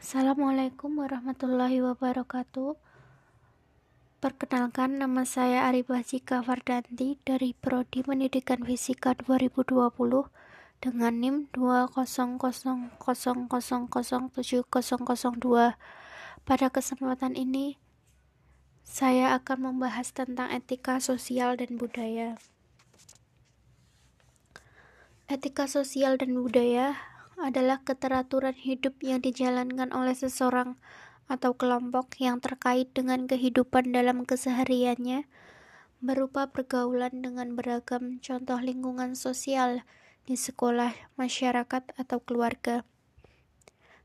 Assalamualaikum warahmatullahi wabarakatuh. Perkenalkan nama saya Arifah Jika Fardanti dari Prodi Pendidikan Fisika 2020 dengan NIM 200000702. Pada kesempatan ini saya akan membahas tentang etika sosial dan budaya. Etika sosial dan budaya adalah keteraturan hidup yang dijalankan oleh seseorang atau kelompok yang terkait dengan kehidupan dalam kesehariannya, berupa pergaulan dengan beragam contoh lingkungan sosial di sekolah, masyarakat, atau keluarga,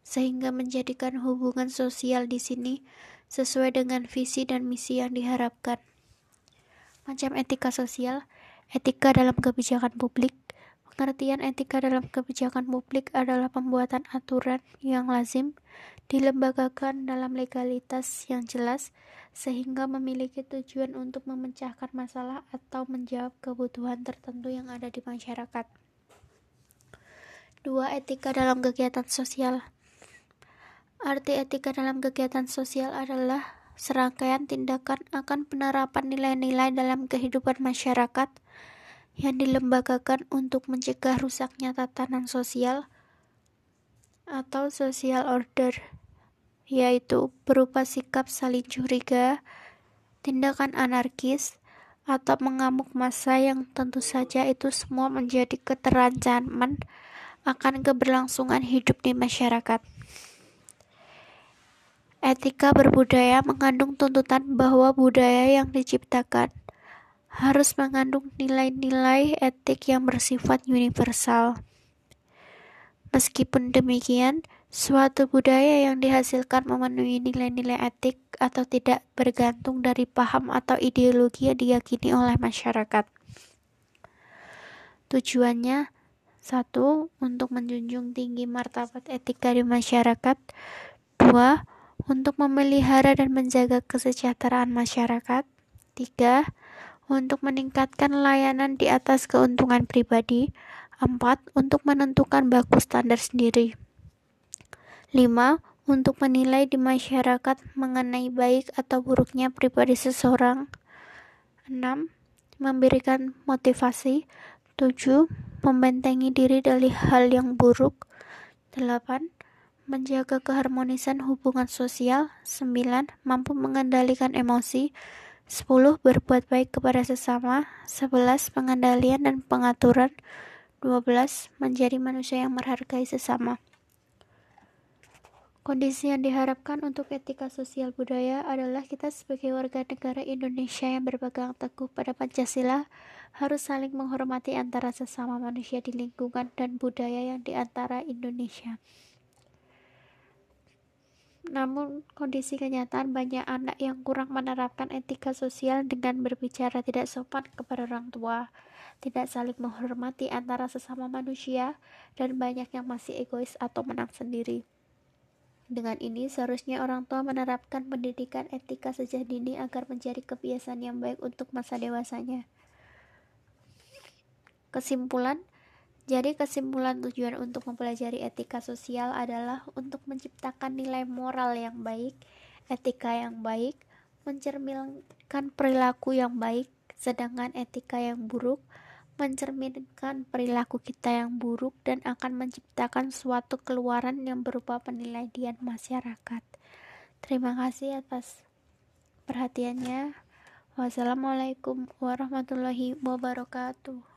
sehingga menjadikan hubungan sosial di sini sesuai dengan visi dan misi yang diharapkan. Macam etika sosial, etika dalam kebijakan publik, Pengertian etika dalam kebijakan publik adalah pembuatan aturan yang lazim, dilembagakan dalam legalitas yang jelas, sehingga memiliki tujuan untuk memecahkan masalah atau menjawab kebutuhan tertentu yang ada di masyarakat. Dua, etika dalam kegiatan sosial. Arti etika dalam kegiatan sosial adalah serangkaian tindakan akan penerapan nilai-nilai dalam kehidupan masyarakat yang dilembagakan untuk mencegah rusaknya tatanan sosial atau social order, yaitu berupa sikap saling curiga, tindakan anarkis, atau mengamuk massa yang tentu saja itu semua menjadi keterancaman akan keberlangsungan hidup di masyarakat. Etika berbudaya mengandung tuntutan bahwa budaya yang diciptakan harus mengandung nilai-nilai etik yang bersifat universal. Meskipun demikian, suatu budaya yang dihasilkan memenuhi nilai-nilai etik atau tidak bergantung dari paham atau ideologi yang diyakini oleh masyarakat. Tujuannya satu, untuk menjunjung tinggi martabat etika di masyarakat. Dua, untuk memelihara dan menjaga kesejahteraan masyarakat. Tiga, untuk meningkatkan layanan di atas keuntungan pribadi. 4. Untuk menentukan baku standar sendiri. 5. Untuk menilai di masyarakat mengenai baik atau buruknya pribadi seseorang. 6. Memberikan motivasi. 7. Membentengi diri dari hal yang buruk. 8. Menjaga keharmonisan hubungan sosial. 9. Mampu mengendalikan emosi. 10. Berbuat baik kepada sesama 11. Pengendalian dan pengaturan 12. Menjadi manusia yang menghargai sesama Kondisi yang diharapkan untuk etika sosial budaya adalah kita sebagai warga negara Indonesia yang berpegang teguh pada Pancasila harus saling menghormati antara sesama manusia di lingkungan dan budaya yang di antara Indonesia. Namun, kondisi kenyataan banyak anak yang kurang menerapkan etika sosial dengan berbicara tidak sopan kepada orang tua, tidak saling menghormati antara sesama manusia, dan banyak yang masih egois atau menang sendiri. Dengan ini, seharusnya orang tua menerapkan pendidikan etika sejak dini agar menjadi kebiasaan yang baik untuk masa dewasanya. Kesimpulan, jadi kesimpulan tujuan untuk mempelajari etika sosial adalah untuk menciptakan nilai moral yang baik, etika yang baik, mencerminkan perilaku yang baik, sedangkan etika yang buruk mencerminkan perilaku kita yang buruk dan akan menciptakan suatu keluaran yang berupa penilaian masyarakat. Terima kasih atas perhatiannya. Wassalamualaikum warahmatullahi wabarakatuh.